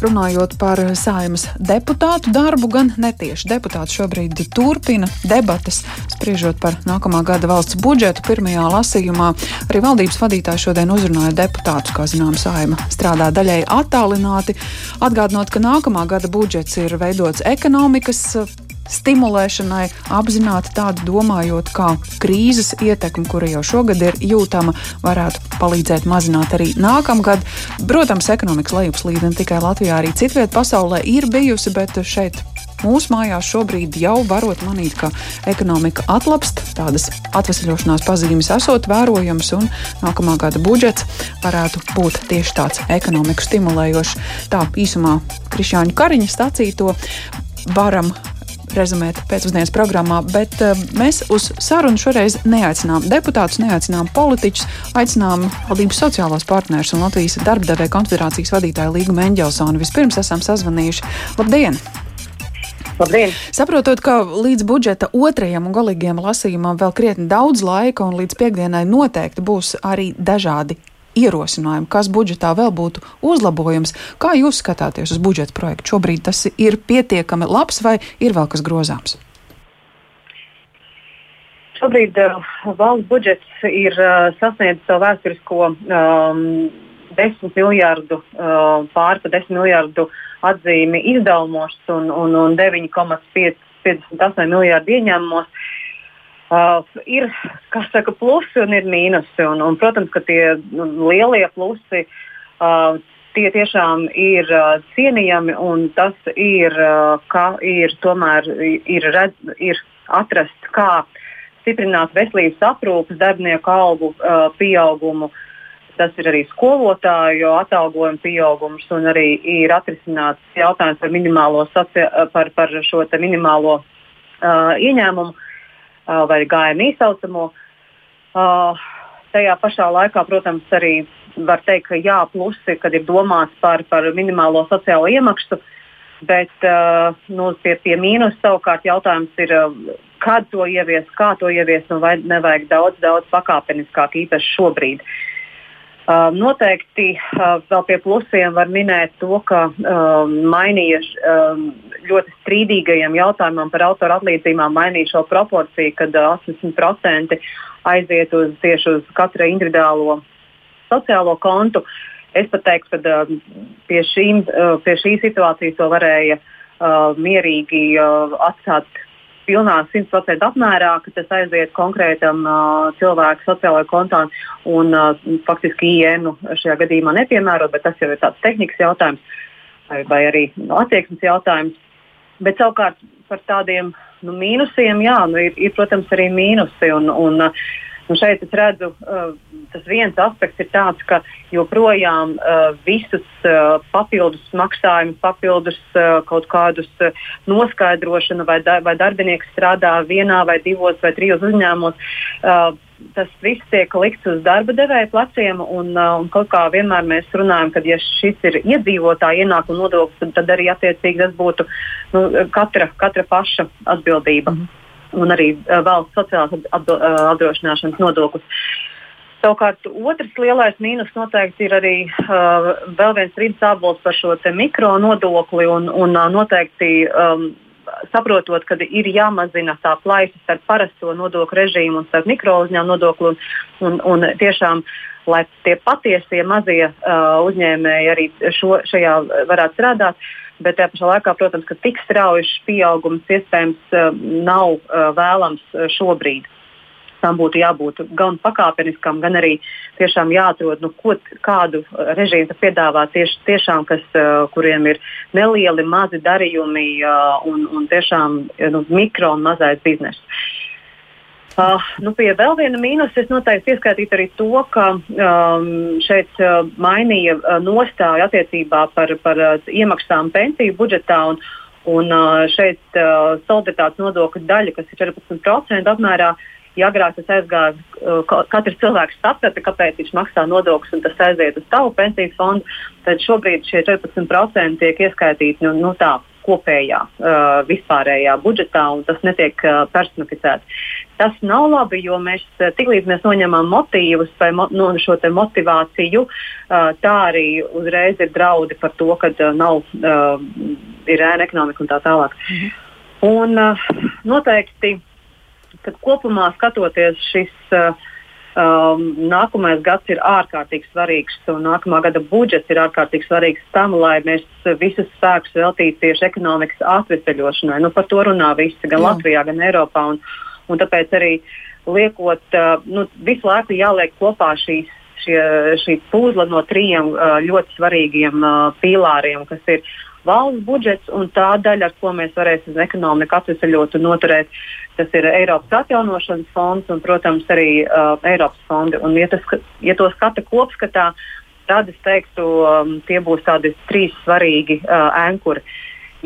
Runājot par saimas deputātu darbu, gan netieši deputāti šobrīd turpina debatas, spriežot par nākamā gada valsts budžetu. Pirmajā lasījumā arī valdības vadītāji šodien uzrunāja deputātus, kā zinām, saima strādā daļai attālināti, atgādinot, ka nākamā gada budžets ir veidots ekonomikas stimulēšanai, apzināti tādu domājot, kā krīzes ietekme, kura jau šogad ir jūtama, varētu palīdzēt mazināt arī nākamgad. Protams, ekonomikas lejupslīde ne tikai Latvijā, arī citviet pasaulē ir bijusi, bet šeit mūsu mājās šobrīd jau varot manīt, ka ekonomika atlapst, tādas atvesļošanās pazīmes esot vērojamas, un nākamā gada budžets varētu būt tieši tāds ekonomiku stimulējošs. Tā īsumā Krišāņu Kariņa sacīto varam rezumēt pēcpusdienas programmā, bet uh, mēs uz sarunu šoreiz neaicinām deputātus, neaicinām politiķus, aicinām valdības sociālos partnerus un Latvijas darbdevēja konfederācijas vadītāju Līgu Mendelsonu. Vispirms esam sazvanījuši. Labdien! Labdien! Saprotot, ka līdz budžeta otrajam un galīgajam lasījumam vēl krietni daudz laika, un līdz piekdienai noteikti būs arī dažādi ierosinājumu, kas budžetā vēl būtu uzlabojams. Kā jūs skatāties uz budžeta projektu? Šobrīd tas ir pietiekami labs vai ir vēl kas grozāms? Šobrīd uh, valsts budžets ir uh, sasniedzis savu vēsturisko um, 10 miljardu, uh, pāri pa 10 miljardu atzīmi izdevumos un, un, un 9,58 miljardu ieņēmumos. Uh, ir saka, plusi un ir mīnusi. Un, un, protams, ka tie nu, lielie plusi uh, tie tiešām ir uh, cienījami un tas ir, uh, ka ir tomēr ir, redz, ir atrast, kā stiprināt veselības aprūpas darbinieku algu uh, pieaugumu. Tas ir arī skolotāju atalgojuma pieaugums un arī ir atrisināts jautājums par, socia par, par šo minimālo uh, ieņēmumu vai GMI saucamo. Tajā pašā laikā, protams, arī var teikt, ka jā, plusi, kad ir domāts par, par minimālo sociālo iemaksu, bet nu, pie, pie mīnus savukārt jautājums ir, kad to ievies, kā to ievies, un vai nevajag daudz, daudz pakāpeniskāk, īpaši šobrīd. Uh, noteikti vēl pie plusiem var minēt to, ka um, mainīja um, ļoti strīdīgajiem jautājumam par autoru atlīdzībām, mainīja šo proporciju, kad uh, 80% aiziet uz tieši uz katra individuālo sociālo kontu. Es pat teiktu, ka pie, šīm, pie šī situācijas to varēja uh, mierīgi uh, atstāt pilnā 100% apmērā, ka tas aiziet konkrētam uh, cilvēku sociālajai kontam un uh, faktiski IN šajā gadījumā nepiemērot, bet tas jau ir tāds tehnikas jautājums vai, vai arī nu, attieksmes jautājums. Bet savukārt par tādiem nu, mīnusiem, jā, nu, ir, ir, protams, arī mīnusi. Un, un, uh, Un šeit es redzu, uh, tas viens aspekts ir tāds, ka joprojām uh, visus uh, papildus maksājumus, papildus uh, kaut kādus uh, noskaidrošanu, vai, da, vai darbinieks strādā vienā vai divos vai trijos uzņēmumos. Uh, tas viss tiek likts uz darba devēja pleciem, un, uh, un kaut kā vienmēr mēs runājam, ka, ja šis ir iedzīvotāja ienākuma nodoklis, tad, tad arī attiecīgi tas būtu nu, katra, katra paša atbildība. Mm -hmm un arī valsts sociālās apdrošināšanas nodoklis. Savukārt otrs lielais mīnus noteikti ir arī uh, vēl viens rīts abols par šo mikro nodokli un, un uh, noteikti um, saprotot, ka ir jāmazina tā plaisa starp parasto nodokļu režīmu un starp mikro uzņēmumu nodokli. Un, un, un tiešām, lai tie patiesie mazie uh, uzņēmēji arī šo, šajā varētu strādāt, uh, bet tajā pašā laikā, protams, ka tik strauji pieaugums iespējams uh, nav uh, vēlams uh, šobrīd. Tam būtu jābūt gan pakāpeniskam, gan arī tiešām jāatrod, nu, ko, kādu režīmu piedāvā tieši tiešām, kas, kuriem ir nelieli, mazi darījumi un, un tiešām nu, mikro un mazais bizness. Uh, nu, pie vēl viena mīnusa es noteikti ieskaitītu arī to, ka um, šeit uh, mainīja uh, nostāju attiecībā par, par uh, iemaksām pensiju budžetā. Un, un uh, šeit uh, solidaritātes nodokļa daļa, kas ir 14% apmērā, ja agrāk tas aizgāja, uh, katrs cilvēks saprata, kāpēc viņš maksā nodokļus un tas aiziet uz tavu pensiju fondu, tad šobrīd šie 14% tiek ieskaitīti nu, nu tā, kopējā uh, vispārējā budžetā, un tas netiek uh, personificēts. Tas nav labi, jo mēs tiklīdz mēs noņemam motīvus vai mo, no šo motivāciju, uh, tā arī uzreiz ir draudi par to, ka uh, nav uh, ir ēna ekonomika un tā tālāk. Mhm. Un, uh, noteikti, kad kopumā skatoties šis uh, Um, nākamais gads ir ārkārtīgi svarīgs, un nākamā gada budžets ir ārkārtīgi svarīgs tam, lai mēs visus spēkus veltītu tieši ekonomikas atvesaļošanai. Nu, par to runā visi, gan Jā. Latvijā, gan Eiropā. Un, un tāpēc arī liekot, uh, nu, visu laiku jāliek kopā šīs šie, šī puzle no trījiem uh, ļoti svarīgiem uh, pīlāriem, kas ir valsts budžets un tā daļa, ar ko mēs varēsim ekonomiku atvesaļot un noturēt, tas ir Eiropas atjaunošanas fonds un, protams, arī uh, Eiropas fondi. Un, ja, tas, ja to skata kopskatā, tad es teiktu, um, tie būs tādi trīs svarīgi uh, ankuri.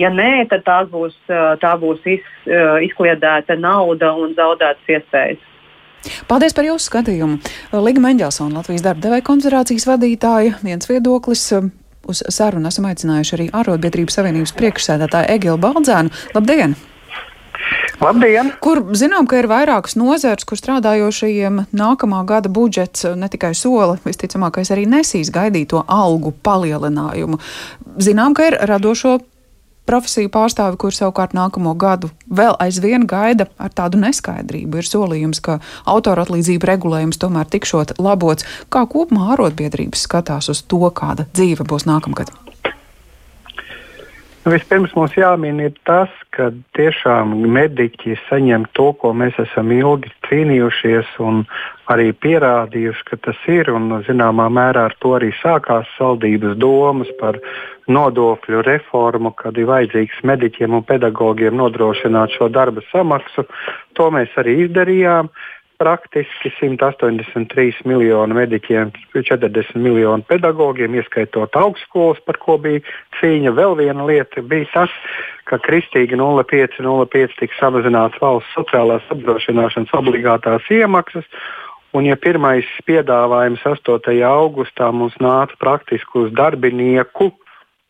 Ja nē, tad tā būs, uh, tā būs iz, uh, izkliedēta nauda un zaudētas iespējas. Paldies par jūsu skatījumu. Liga Mendelsona, Latvijas darba devēja konfederācijas vadītāja, viens viedoklis Uz sarunu esam aicinājuši arī Arotbiedrības Savienības priekšsēdētāju Egilu Baldzēnu. Labdien! Labdien! Kur zinām, ka ir vairākas nozeres, kur strādājošajiem nākamā gada budžets ne tikai sola, visticamākais arī nesīs gaidīto algu palielinājumu. Zinām, ka ir radošo profesiju pārstāvi, kur savukārt nākamo gadu vēl aizvien gaida ar tādu neskaidrību. Ir solījums, ka autora atlīdzību regulējums tomēr tikšot labots. Kā kopumā arotbiedrības skatās uz to, kāda dzīve būs nākamgad? Nu, vispirms mums jāmin tas, ka tiešām mediķi saņem to, ko mēs esam ilgi cīnījušies un arī pierādījuši, ka tas ir. Un, zināmā mērā ar to arī sākās saldības domas par nodokļu reformu, kad ir vajadzīgs mediķiem un pedagogiem nodrošināt šo darba samaksu. To mēs arī izdarījām praktiski 183 miljonu mediķiem, 40 miljonu pedagogiem, ieskaitot augstskolas, par ko bija cīņa. Vēl viena lieta bija tas, ka kristīgi 0,5-0,5 tika samazināts valsts sociālās apdrošināšanas obligātās iemaksas. Un, ja pirmais piedāvājums 8. augustā mums nāca praktiski uz darbinieku,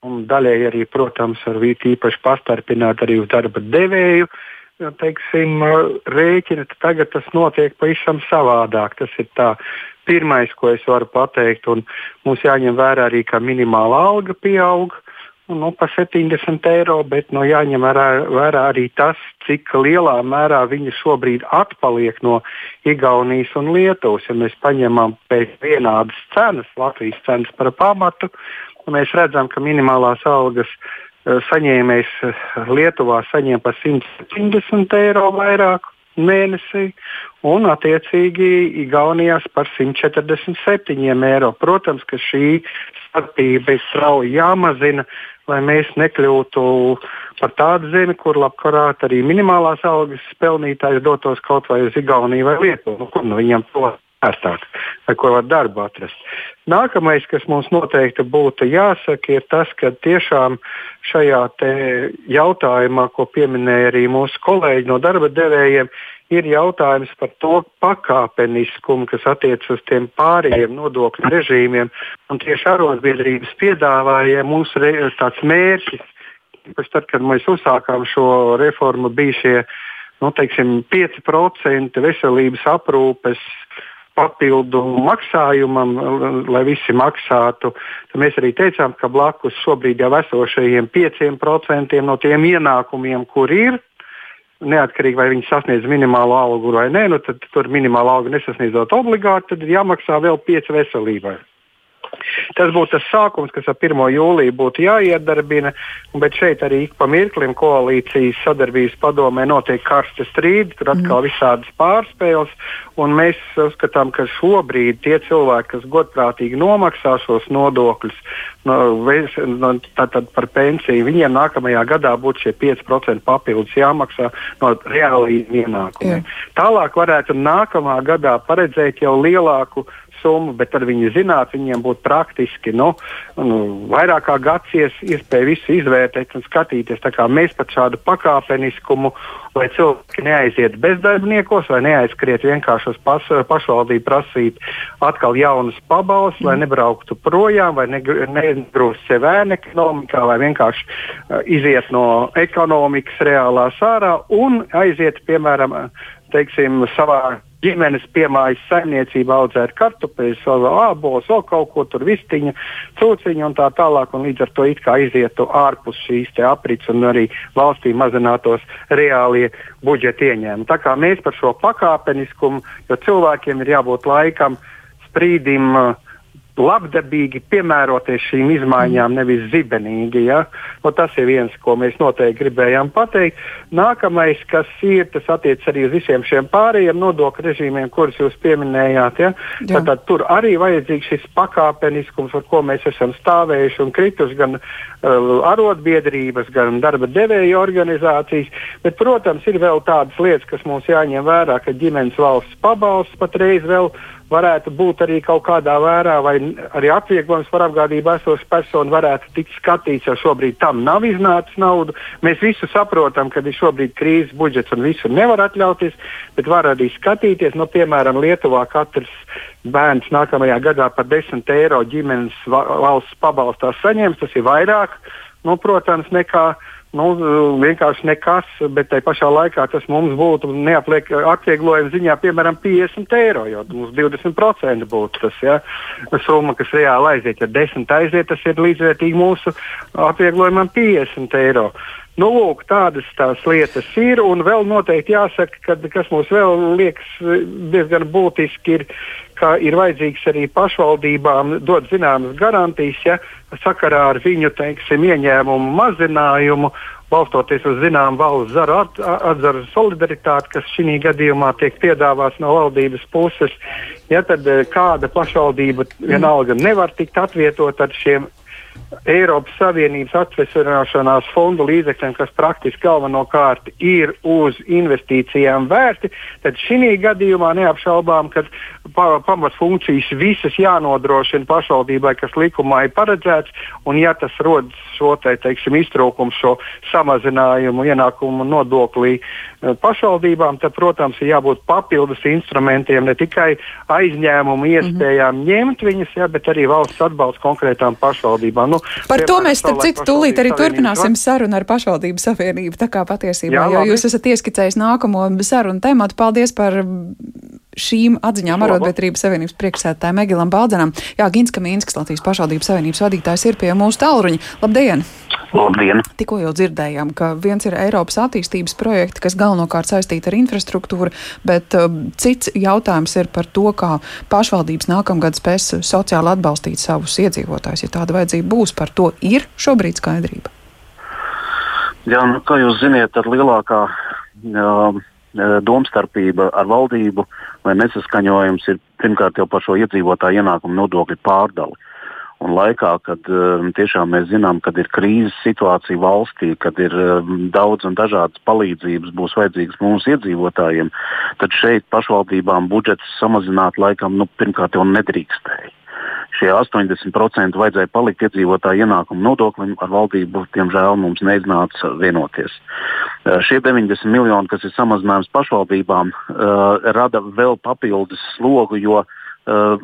un daļēji arī, protams, ar īpaši pastarpināt arī uz darba devēju, uh, teiksim, rēķina, tad tagad tas notiek pavisam savādāk. Tas ir tā pirmais, ko es varu pateikt. Mums jāņem vērā arī, ka minimāla alga pieaug. Nu, par 70 eiro, bet nu, jāņem vērā, vērā arī tas, cik lielā mērā viņi šobrīd atpaliek no Igaunijas un Lietuvas. Ja mēs paņemam pēc vienādas cenas, Latvijas cenas par pamatu, mēs redzam, ka minimālās algas uh, saņēmējs eh, Lietuvā saņem par 170 eiro vairāk mēnesī, un attiecīgi Igaunijās par 147 eiro. Protams, ka šī starpība ir strauji jāmazina, lai mēs nekļūtu par tādu zemi, kur labprāt arī minimālās algas pelnītājs dotos kaut vai uz Igauniju vai Lietuvu. Nu, kur nu viņam to ērtāk, ko var darbu atrast. Nākamais, kas mums noteikti būtu jāsaka, ir tas, ka tiešām šajā jautājumā, ko pieminēja arī mūsu kolēģi no darba devējiem, ir jautājums par to pakāpeniskumu, kas attiecas uz tiem pārējiem nodokļu režīmiem. Un tieši arotbiedrības piedāvāja mums tāds mērķis, pēc tad, kad mēs uzsākām šo reformu, bija šie nu, teiksim, 5% veselības aprūpes papildu maksājumam, lai visi maksātu. Tad mēs arī teicām, ka blakus šobrīd jau esošajiem 5% no tiem ienākumiem, kur ir, neatkarīgi vai viņi sasniedz minimālo algu vai nē, nu tad tur minimāla alga nesasniedzot obligāti, tad jāmaksā vēl 5 veselībai. Tas būtu tas sākums, kas ar 1. jūliju būtu jāiedarbina, bet šeit arī ik pa mirklim koalīcijas sadarbības padomē notiek karsti strīdi, tur atkal mm. visādas pārspēles, un mēs uzskatām, ka šobrīd tie cilvēki, kas godprātīgi nomaksā šos nodokļus, no, no, par pensiju, viņiem nākamajā gadā būtu šie 5% papildus jāmaksā no reāliem ienākumiem. Jā. Tālāk varētu nākamā gadā paredzēt jau lielāku summu, bet tad viņi zinātu, viņiem būtu praktiski nu, nu, vairāk kā gads ies, iespēja visu izvērtēt un skatīties. Mēs pat šādu pakāpeniskumu, lai cilvēki neaiziet bezdarbniekos vai neaizskriet vienkārši uz pas, pašvaldību prasīt atkal jaunas pabalstus, mm. lai nebrauktu projām vai negrūst sev ēnu ekonomikā vai vienkārši uh, iziet no ekonomikas reālā sārā un aiziet, piemēram, teiksim, savā ģimenes piemājas saimniecība audzēt kartupeļus, ābolus, vēl kaut ko tur vistiņu, cūciņu un tā tālāk. Un līdz ar to it kā izietu ārpus šīs aprits un arī valstī mazinātos reālie budžeta ieņēmumi. Tā kā mēs par šo pakāpeniskumu, jo cilvēkiem ir jābūt laikam, sprīdim. Uh, labdabīgi piemēroties šīm izmaiņām, nevis zibenīgi. Ja? Nu, tas ir viens, ko mēs noteikti gribējām pateikt. Nākamais, kas ir, tas attiecas arī uz visiem šiem pārējiem nodokļu režīmiem, kurus jūs pieminējāt. Ja? Tad, tad tur arī vajadzīgs šis pakāpeniskums, ar ko mēs esam stāvējuši un krituši gan uh, arotbiedrības, gan darba devēja organizācijas. Bet, protams, ir vēl tādas lietas, kas mums jāņem vērā, ka ģimenes valsts pabalsts patreiz vēl varētu būt arī kaut kādā vērā, vai arī atvieglojums par apgādību esošu personu varētu tikt skatīts, jo šobrīd tam nav iznācis naudu. Mēs visi saprotam, ka ir šobrīd krīzes budžets un visu nevar atļauties, bet var arī skatīties, nu, piemēram, Lietuvā katrs bērns nākamajā gadā par 10 eiro ģimenes valsts pabalstā saņems, tas ir vairāk, nu, protams, nekā nu, vienkārši nekas, bet tai pašā laikā tas mums būtu neapliek atvieglojuma ziņā, piemēram, 50 eiro, jo mums 20% būtu tas ja, summa, kas reāli aiziet. Ja 10 aiziet, tas ir līdzvērtīgi mūsu atvieglojumam 50 eiro. Nu, lūk, tādas tās lietas ir. Un vēl noteikti jāsaka, ka kas mums vēl liekas diezgan būtiski, ir, ka ir vajadzīgs arī pašvaldībām dot zināmas garantijas, ja sakarā ar viņu teiksim, ieņēmumu mazinājumu, balstoties uz zināmu valsts zaru at, atzaru solidaritāti, kas šī gadījumā tiek piedāvāts no valdības puses. Ja tad eh, kāda pašvaldība vienalga nevar tikt atvietot ar šiem Eiropas Savienības atvesināšanās fondu līdzekļiem, kas praktiski galvenokārt ir uz investīcijām vērti, tad šī gadījumā neapšaubām, ka pa, pamatfunkcijas visas jānodrošina pašvaldībai, kas likumā ir paredzēts, un ja tas rodas šo te, teiksim, iztrūkumu, šo samazinājumu ienākumu nodoklī eh, pašvaldībām, tad, protams, ir jābūt papildus instrumentiem, ne tikai aizņēmumu iespējām mm -hmm. ņemt viņas, ja, bet arī valsts atbalsts konkrētām pašvaldībām. Nu, Par to mēs, starp citu, tūlīt arī turpināsim sarunu ar pašvaldību savienību. Tā kā patiesībā, Jā, jo labi. jūs esat ieskicējis nākamo sarunu tematu, paldies par šīm atziņām arotbiedrības savienības priekšsētāja Megilam Baldzenam. Jā, Gins Kamīnskis, Latvijas pašvaldības savienības vadītājs, ir pie mūsu tālruņa. Labdien! Labdien! Tikko jau dzirdējām, ka viens ir Eiropas attīstības projekti, kas galvenokārt saistīti ar infrastruktūru, bet uh, cits jautājums ir par to, kā pašvaldības nākamgad spēs sociāli atbalstīt savus iedzīvotājus. Ja tāda vajadzība būs, par to ir šobrīd skaidrība. Jā, nu, kā jūs zināt, tad lielākā uh, domstarpība ar valdību vai nesaskaņojums ir pirmkārt jau par šo iedzīvotāju ienākumu nodokļu pārdali. Un laikā, kad um, tiešām mēs zinām, ka ir krīzes situācija valstī, kad ir um, daudz un dažādas palīdzības būs vajadzīgas mūsu iedzīvotājiem, tad šeit pašvaldībām budžets samazināt laikam nu, pirmkārt jau nedrīkstēja šie 80% vajadzēja palikt iedzīvotāju ienākumu nodoklim, ar valdību, diemžēl, mums neiznāca vienoties. Uh, šie 90 miljoni, kas ir samazinājums pašvaldībām, uh, rada vēl papildus slogu, jo uh,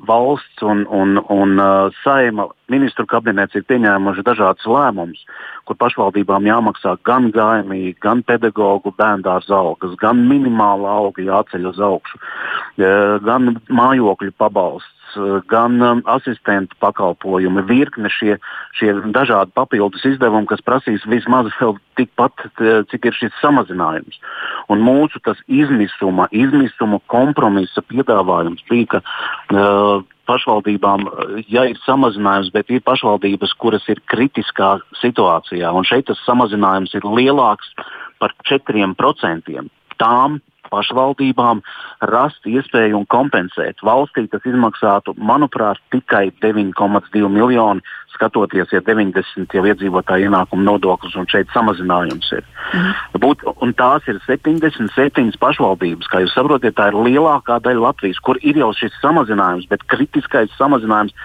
valsts un, un, un saima ministru kabinets ir pieņēmuši dažādus lēmumus, kur pašvaldībām jāmaksā gan gājumīgi, gan pedagoģu bērndārza algas, gan minimāla alga jāceļ uz augšu, uh, gan mājokļu pabalsts gan um, asistentu pakalpojumi, virkne šie, šie dažādi papildus izdevumi, kas prasīs vismaz vēl tikpat, cik ir šis samazinājums. Un mūsu izmisuma, izmisuma kompromisa piedāvājums bija, ka uh, pašvaldībām, ja ir samazinājums, bet ir pašvaldības, kuras ir kritiskā situācijā, un šeit tas samazinājums ir lielāks par 4%. Tām pašvaldībām rast iespēju un kompensēt. Valstī tas izmaksātu, manuprāt, tikai 9,2 miljoni, skatoties, ja 90 jau iedzīvotāju ienākumu nodoklis un šeit samazinājums ir. Mhm. Būt, un tās ir 77 pašvaldības, kā jūs saprotat, tā ir lielākā daļa Latvijas, kur ir jau šis samazinājums, bet kritiskais samazinājums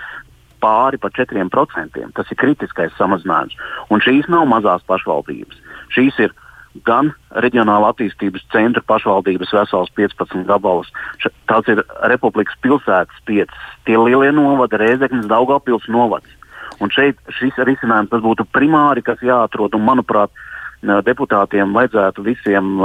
pāri par 4%. Tas ir kritiskais samazinājums. Un šīs nav mazās pašvaldības. Šīs ir gan reģionāla attīstības centra pašvaldības vesels 15 gabalus. Tās ir Republikas pilsētas 5, tie lielie novadi, Rēzeknes, Daugavpils novads. Un šeit šis risinājums būtu primāri, kas jāatrod, un manuprāt, deputātiem vajadzētu visiem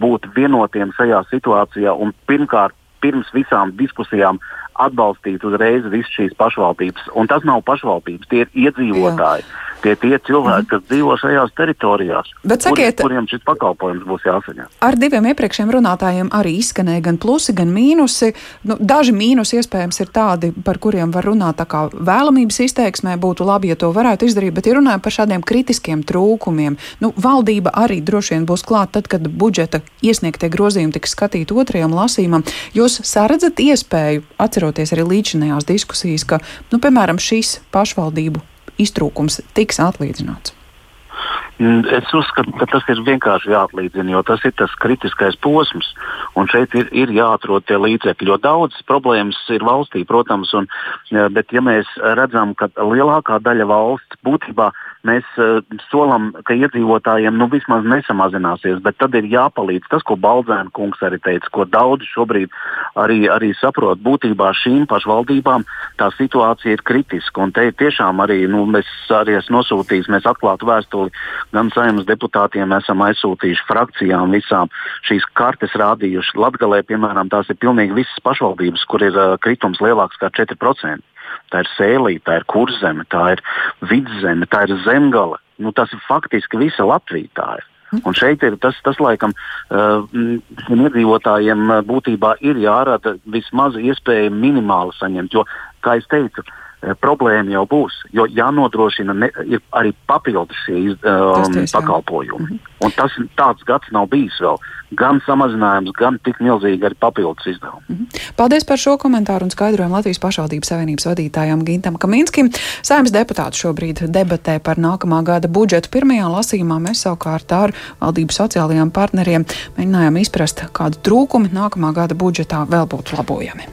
būt vienotiem šajā situācijā un pirmkārt, pirms visām diskusijām atbalstīt uzreiz visas šīs pašvaldības. Un tas nav pašvaldības, tie ir iedzīvotāji. Jā tie tie cilvēki, mm. kas dzīvo šajās teritorijās, Bet, sakiet, kur, kuriem šis pakalpojums būs jāsaņem. Ar diviem iepriekšējiem runātājiem arī izskanēja gan plusi, gan mīnusi. Nu, daži mīnusi iespējams ir tādi, par kuriem var runāt tā kā vēlamības izteiksmē, būtu labi, ja to varētu izdarīt, bet ja runājam par šādiem kritiskiem trūkumiem, nu, valdība arī droši vien būs klāt tad, kad budžeta iesniegtie grozījumi tiks skatīti otrajam lasījumam. Jūs saredzat iespēju, atceroties arī līdzinējās diskusijas, ka, nu, piemēram, šīs pašvaldību iztrūkums tiks atlīdzināts? Mm, es uzskatu, ka tas ir vienkārši jāatlīdzina, jo tas ir tas kritiskais posms. Un šeit ir, ir jāatrod tie līdzekļi. Jo daudzas problēmas ir valstī, protams, un, bet ja mēs redzam, ka lielākā daļa valsts būtībā mēs uh, solam, ka iedzīvotājiem nu, vismaz nesamazināsies, bet tad ir jāpalīdz tas, ko Balzēna kungs arī teica, ko daudzi šobrīd arī, arī saprot. Būtībā šīm pašvaldībām tā situācija ir kritiska. Un te tiešām arī nu, mēs arī esam nosūtījuši, mēs atklātu vēstuli gan saimnes deputātiem, esam aizsūtījuši frakcijām visām šīs kartes rādījuši. Latgalē, piemēram, tās ir pilnīgi visas pašvaldības, kur ir uh, kritums lielāks kā 4% tā ir sēlīte, tā ir kurzeme, tā ir vidzeme, tā ir zemgala. Nu, tas ir faktiski visa Latvija. Un šeit ir tas, tas laikam, uh, iedzīvotājiem būtībā ir jārada vismaz iespēja minimāli saņemt. Jo, kā jau teicu, Eh, problēma jau būs, jo jānodrošina ne, arī papildus šie iz, um, ties, pakalpojumi. -hmm. Un tas tāds gads nav bijis vēl. Gan samazinājums, gan tik milzīgi arī papildus izdevumi. -hmm. Paldies par šo komentāru un skaidrojumu Latvijas pašvaldības savienības vadītājam Gintam Kaminskim. Saimnes deputāts šobrīd debatē par nākamā gada budžetu. Pirmajā lasījumā mēs savukārt ar valdības sociālajiem partneriem mēģinājām izprast, kādu trūkumu nākamā gada budžetā vēl būtu labojami.